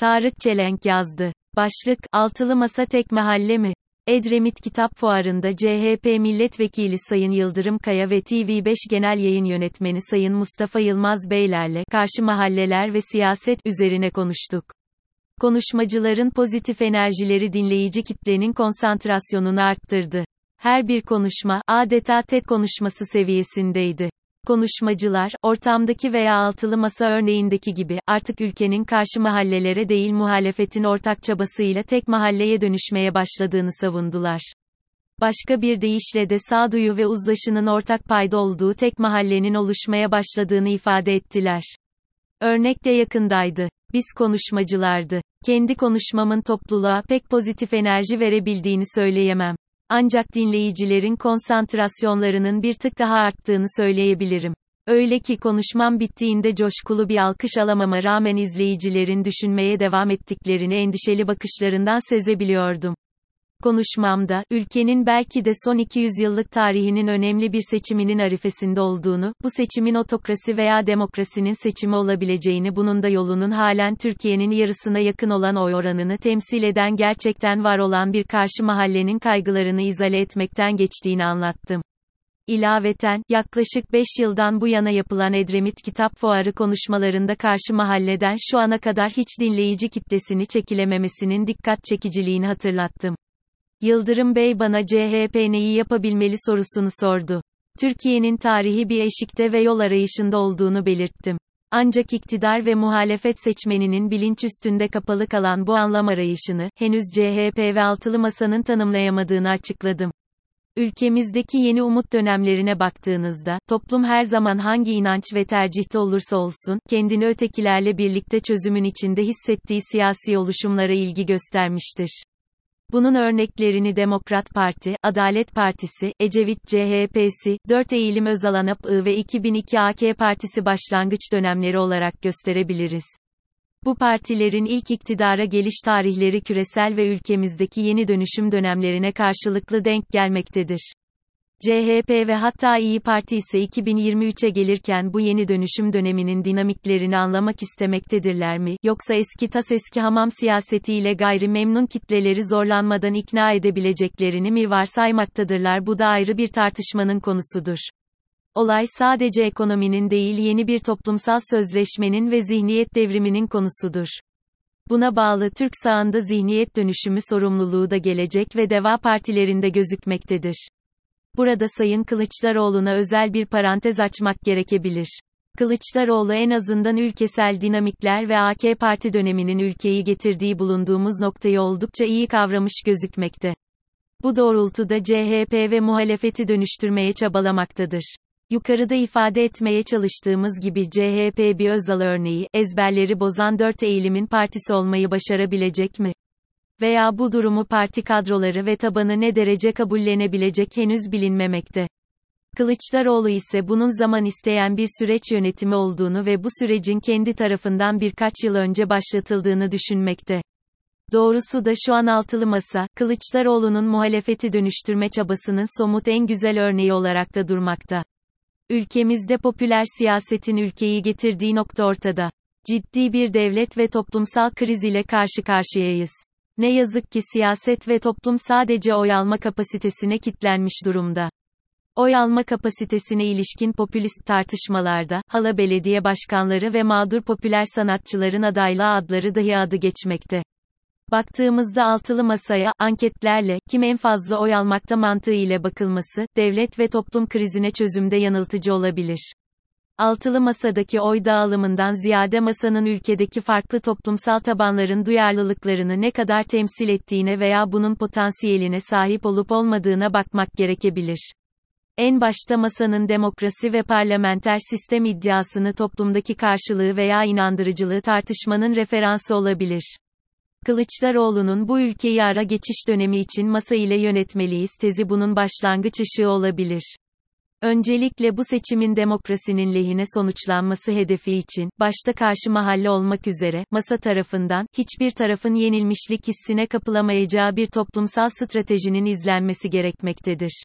Tarık Çelenk yazdı. Başlık, Altılı Masa Tek Mahalle mi? Edremit Kitap Fuarı'nda CHP Milletvekili Sayın Yıldırım Kaya ve TV5 Genel Yayın Yönetmeni Sayın Mustafa Yılmaz Beylerle karşı mahalleler ve siyaset üzerine konuştuk. Konuşmacıların pozitif enerjileri dinleyici kitlenin konsantrasyonunu arttırdı. Her bir konuşma, adeta tek konuşması seviyesindeydi. Konuşmacılar, ortamdaki veya altılı masa örneğindeki gibi, artık ülkenin karşı mahallelere değil muhalefetin ortak çabasıyla tek mahalleye dönüşmeye başladığını savundular. Başka bir deyişle de sağduyu ve uzlaşının ortak payda olduğu tek mahallenin oluşmaya başladığını ifade ettiler. Örnek de yakındaydı. Biz konuşmacılardı. Kendi konuşmamın topluluğa pek pozitif enerji verebildiğini söyleyemem. Ancak dinleyicilerin konsantrasyonlarının bir tık daha arttığını söyleyebilirim. Öyle ki konuşmam bittiğinde coşkulu bir alkış alamama rağmen izleyicilerin düşünmeye devam ettiklerini endişeli bakışlarından sezebiliyordum. Konuşmamda, ülkenin belki de son 200 yıllık tarihinin önemli bir seçiminin arifesinde olduğunu, bu seçimin otokrasi veya demokrasinin seçimi olabileceğini bunun da yolunun halen Türkiye'nin yarısına yakın olan oy oranını temsil eden gerçekten var olan bir karşı mahallenin kaygılarını izale etmekten geçtiğini anlattım. İlaveten, yaklaşık 5 yıldan bu yana yapılan Edremit Kitap Fuarı konuşmalarında karşı mahalleden şu ana kadar hiç dinleyici kitlesini çekilememesinin dikkat çekiciliğini hatırlattım. Yıldırım Bey bana CHP neyi yapabilmeli sorusunu sordu. Türkiye'nin tarihi bir eşikte ve yol arayışında olduğunu belirttim. Ancak iktidar ve muhalefet seçmeninin bilinç üstünde kapalı kalan bu anlam arayışını, henüz CHP ve altılı masanın tanımlayamadığını açıkladım. Ülkemizdeki yeni umut dönemlerine baktığınızda, toplum her zaman hangi inanç ve tercihte olursa olsun, kendini ötekilerle birlikte çözümün içinde hissettiği siyasi oluşumlara ilgi göstermiştir. Bunun örneklerini Demokrat Parti, Adalet Partisi, Ecevit CHP'si, 4 Eğilim Özalan API ve 2002 AK Partisi başlangıç dönemleri olarak gösterebiliriz. Bu partilerin ilk iktidara geliş tarihleri küresel ve ülkemizdeki yeni dönüşüm dönemlerine karşılıklı denk gelmektedir. CHP ve hatta İyi Parti ise 2023'e gelirken bu yeni dönüşüm döneminin dinamiklerini anlamak istemektedirler mi, yoksa eski tas eski hamam siyasetiyle gayri memnun kitleleri zorlanmadan ikna edebileceklerini mi varsaymaktadırlar bu da ayrı bir tartışmanın konusudur. Olay sadece ekonominin değil yeni bir toplumsal sözleşmenin ve zihniyet devriminin konusudur. Buna bağlı Türk sağında zihniyet dönüşümü sorumluluğu da gelecek ve deva partilerinde gözükmektedir. Burada Sayın Kılıçdaroğlu'na özel bir parantez açmak gerekebilir. Kılıçdaroğlu en azından ülkesel dinamikler ve AK Parti döneminin ülkeyi getirdiği bulunduğumuz noktayı oldukça iyi kavramış gözükmekte. Bu doğrultuda CHP ve muhalefeti dönüştürmeye çabalamaktadır. Yukarıda ifade etmeye çalıştığımız gibi CHP bir Özal örneği, ezberleri bozan dört eğilimin partisi olmayı başarabilecek mi? Veya bu durumu parti kadroları ve tabanı ne derece kabullenebilecek henüz bilinmemekte. Kılıçdaroğlu ise bunun zaman isteyen bir süreç yönetimi olduğunu ve bu sürecin kendi tarafından birkaç yıl önce başlatıldığını düşünmekte. Doğrusu da şu an altılı masa, Kılıçdaroğlu'nun muhalefeti dönüştürme çabasının somut en güzel örneği olarak da durmakta. Ülkemizde popüler siyasetin ülkeyi getirdiği nokta ortada. Ciddi bir devlet ve toplumsal kriz ile karşı karşıyayız. Ne yazık ki siyaset ve toplum sadece oy alma kapasitesine kitlenmiş durumda. Oy alma kapasitesine ilişkin popülist tartışmalarda, hala belediye başkanları ve mağdur popüler sanatçıların adaylığa adları dahi adı geçmekte. Baktığımızda altılı masaya, anketlerle, kim en fazla oy almakta mantığı ile bakılması, devlet ve toplum krizine çözümde yanıltıcı olabilir. Altılı masadaki oy dağılımından ziyade masanın ülkedeki farklı toplumsal tabanların duyarlılıklarını ne kadar temsil ettiğine veya bunun potansiyeline sahip olup olmadığına bakmak gerekebilir. En başta masanın demokrasi ve parlamenter sistem iddiasını toplumdaki karşılığı veya inandırıcılığı tartışmanın referansı olabilir. Kılıçdaroğlu'nun bu ülkeyi ara geçiş dönemi için masa ile yönetmeliyiz tezi bunun başlangıç ışığı olabilir. Öncelikle bu seçimin demokrasinin lehine sonuçlanması hedefi için, başta karşı mahalle olmak üzere, masa tarafından, hiçbir tarafın yenilmişlik hissine kapılamayacağı bir toplumsal stratejinin izlenmesi gerekmektedir.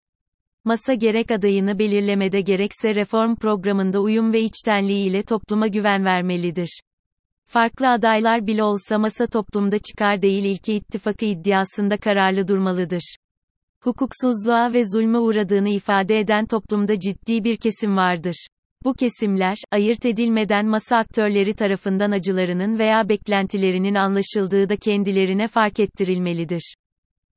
Masa gerek adayını belirlemede gerekse reform programında uyum ve içtenliği ile topluma güven vermelidir. Farklı adaylar bile olsa masa toplumda çıkar değil ilki ittifakı iddiasında kararlı durmalıdır. Hukuksuzluğa ve zulme uğradığını ifade eden toplumda ciddi bir kesim vardır. Bu kesimler, ayırt edilmeden masa aktörleri tarafından acılarının veya beklentilerinin anlaşıldığı da kendilerine fark ettirilmelidir.